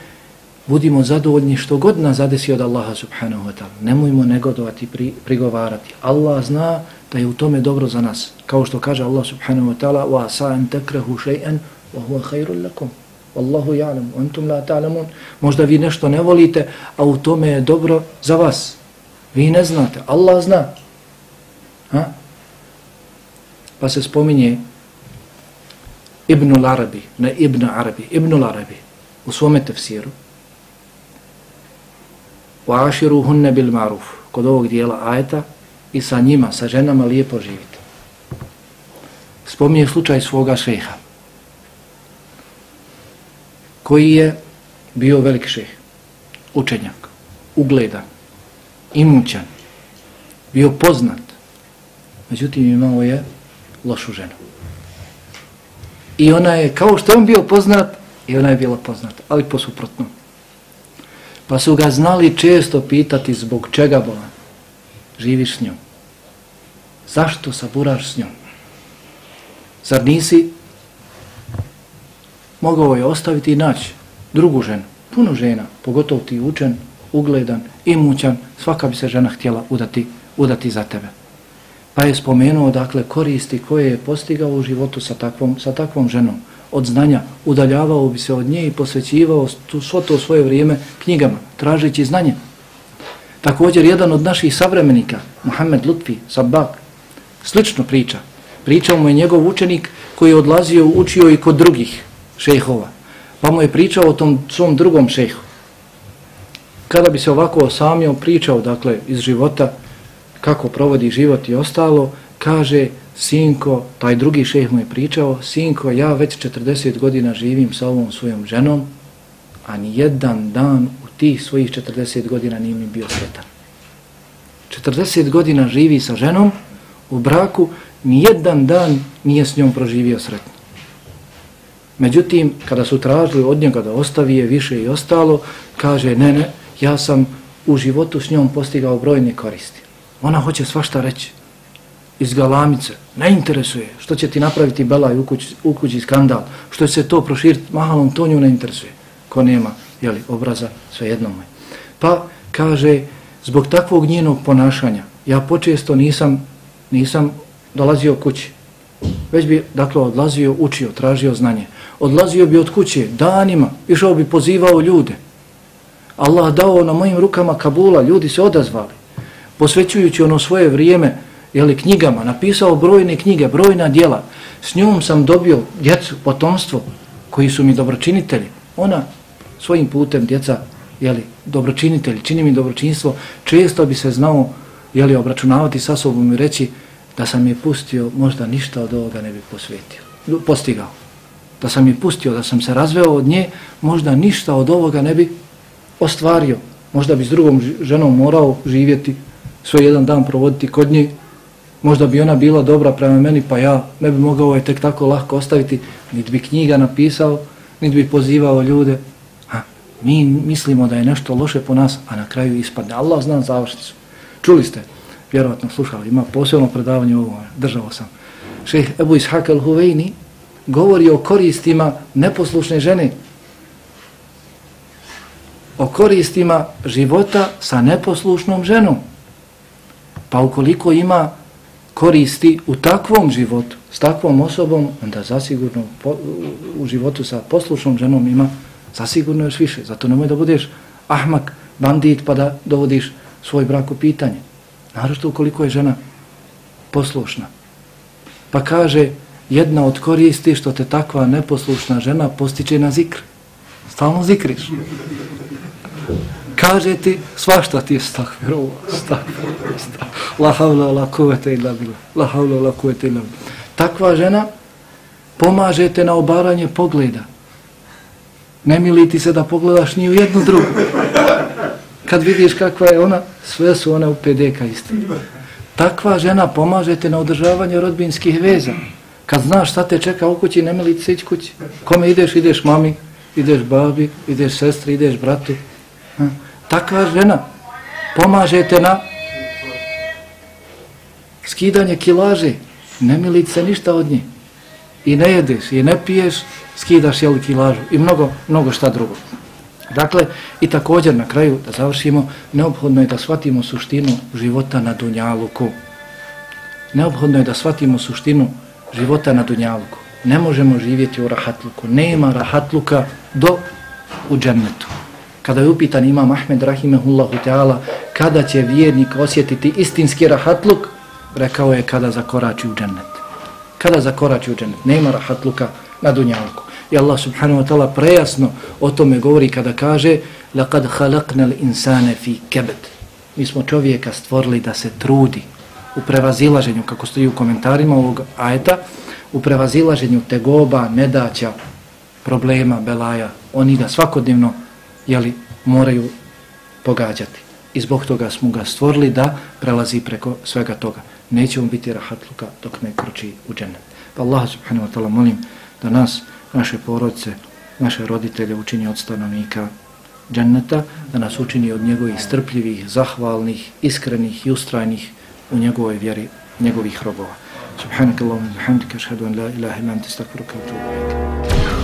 budimo zadovoljni što god nas zadesi od Allaha subhanahu wa ta'ala. Nemojmo negodovati, pri, prigovarati. Allah zna da je u tome dobro za nas. Kao što kaže Allah subhanahu wa ta'ala wa sa'an takrahu shay'an wa huwa khairul lakum. Wallahu ya'lam wa antum la ta'lamun. Možda vi nešto ne volite, a u tome je dobro za vas. Vi ne znate. Allah zna. Ha? Pa se spominje Ibn al-Arabi, ne Ibn Arabi, Ibn al-Arabi, u svome tefsiru, Wa aširu bil maruf, kod ovog dijela ajeta, i sa njima, sa ženama lijepo živite. Spominje slučaj svoga šeha, koji je bio velik šeh, učenjak, ugledan, imućan, bio poznat, međutim imao je lošu ženu. I ona je, kao što je on bio poznat, i ona je bila poznata, ali posuprotno. Pa su ga znali često pitati zbog čega bolan. Živiš s njom. Zašto saburaš s njom? Zar nisi mogao je ostaviti i naći drugu ženu? Puno žena, pogotovo ti učen, ugledan, imućan, svaka bi se žena htjela udati, udati za tebe pa je spomenuo dakle koristi koje je postigao u životu sa takvom, sa takvom ženom od znanja, udaljavao bi se od nje i posvećivao svo to svoje vrijeme knjigama, tražeći znanje. Također, jedan od naših savremenika, Mohamed Lutfi, Sabbak, slično priča. Pričao mu je njegov učenik koji je odlazio, učio i kod drugih šejhova. Pa mu je pričao o tom svom drugom šejhu. Kada bi se ovako osamio, pričao, dakle, iz života, kako provodi život i ostalo, kaže, sinko, taj drugi šeh mu je pričao, sinko, ja već 40 godina živim sa ovom svojom ženom, a ni jedan dan u tih svojih 40 godina nije mi bio sretan. 40 godina živi sa ženom u braku, ni jedan dan nije s njom proživio sretno. Međutim, kada su tražili od njega da ostavi je više i ostalo, kaže, ne, ne, ja sam u životu s njom postigao brojne koristi. Ona hoće svašta reći. Iz galamice. Ne interesuje. Što će ti napraviti belaj u kući, u kući skandal. Što će se to proširiti mahalom, to nju ne interesuje. Ko nema jeli, obraza, svejedno mu Pa kaže, zbog takvog njenog ponašanja, ja počesto nisam, nisam dolazio kući. Već bi, dakle, odlazio, učio, tražio znanje. Odlazio bi od kuće danima, išao bi, pozivao ljude. Allah dao na mojim rukama Kabula, ljudi se odazvali. Posvećujući ono svoje vrijeme, jeli, knjigama, napisao brojne knjige, brojna dijela. S njom sam dobio djecu, potomstvo, koji su mi dobročinitelji. Ona svojim putem, djeca, jeli, dobročinitelji, čini mi dobročinstvo, često bi se znao, jeli, obračunavati sa sobom i reći da sam je pustio, možda ništa od ovoga ne bi posvetio, postigao. Da sam je pustio, da sam se razveo od nje, možda ništa od ovoga ne bi ostvario. Možda bi s drugom ženom morao živjeti, svoj jedan dan provoditi kod nje, možda bi ona bila dobra prema meni, pa ja ne bi mogao je tek tako lahko ostaviti, niti bi knjiga napisao, niti bi pozivao ljude. Mi mislimo da je nešto loše po nas, a na kraju ispadne. Allah zna završnicu. Čuli ste, vjerovatno slušali, ima posebno predavanje ovo, držao sam. Šeh Ebu Ishaq al-Huvejni govori o koristima neposlušne žene, o koristima života sa neposlušnom ženom. Pa ukoliko ima koristi u takvom životu, s takvom osobom, onda zasigurno po, u životu sa poslušnom ženom ima zasigurno još više. Zato nemoj da budeš ahmak, bandit, pa da dovodiš svoj brak u pitanje. Naravno ukoliko je žena poslušna. Pa kaže, jedna od koristi što te takva neposlušna žena postiče na zikr. Stalno zikriš kaže ti svašta ti je stakfiru, stakfiru, la havla la kuvete ila bila, la havla la kuvete ila bila. Takva žena pomaže te na obaranje pogleda. Ne mili ti se da pogledaš ni u jednu drugu. Kad vidiš kakva je ona, sve su one u PDK iste. Takva žena pomaže te na održavanje rodbinskih veza. Kad znaš šta te čeka u kući, ne mili ti se ići kući. Kome ideš, ideš mami, ideš babi, ideš sestri, ideš bratu. Ha? takva žena pomaže te na skidanje kilaže ne militi se ništa od nje i ne jedeš i ne piješ skidaš jel kilažu i mnogo, mnogo šta drugo. Dakle i također na kraju da završimo neophodno je da shvatimo suštinu života na Dunjaluku. Neophodno je da shvatimo suštinu života na Dunjaluku. Ne možemo živjeti u rahatluku. Nema rahatluka do u džennetu. Kada je upitan imam Ahmed Rahimehullahu Teala kada će vjernik osjetiti istinski rahatluk, rekao je kada zakorači u džennet Kada zakorači u džennet. Nema rahatluka na dunjalku. I Allah subhanahu wa ta'ala prejasno o tome govori kada kaže لَقَدْ خَلَقْنَا الْإِنسَانَ فِي كَبَدْ Mi smo čovjeka stvorili da se trudi u prevazilaženju, kako stoji u komentarima ovog ajeta, u prevazilaženju tegoba, nedaća, problema, belaja, oni da svakodnevno jeli, moraju pogađati. I zbog toga smo ga stvorili da prelazi preko svega toga. Neće mu biti rahatluka dok ne kroči u džennet. Pa Allah subhanahu wa ta'ala molim da nas, naše porodice, naše roditelje učini od stanovnika dženneta, da nas učini od njegovih strpljivih, zahvalnih, iskrenih i ustrajnih u njegovoj vjeri, njegovih robova. Subhanakallahu wa bihamdika ashhadu an la ilaha illa anta astaghfiruka wa atubu.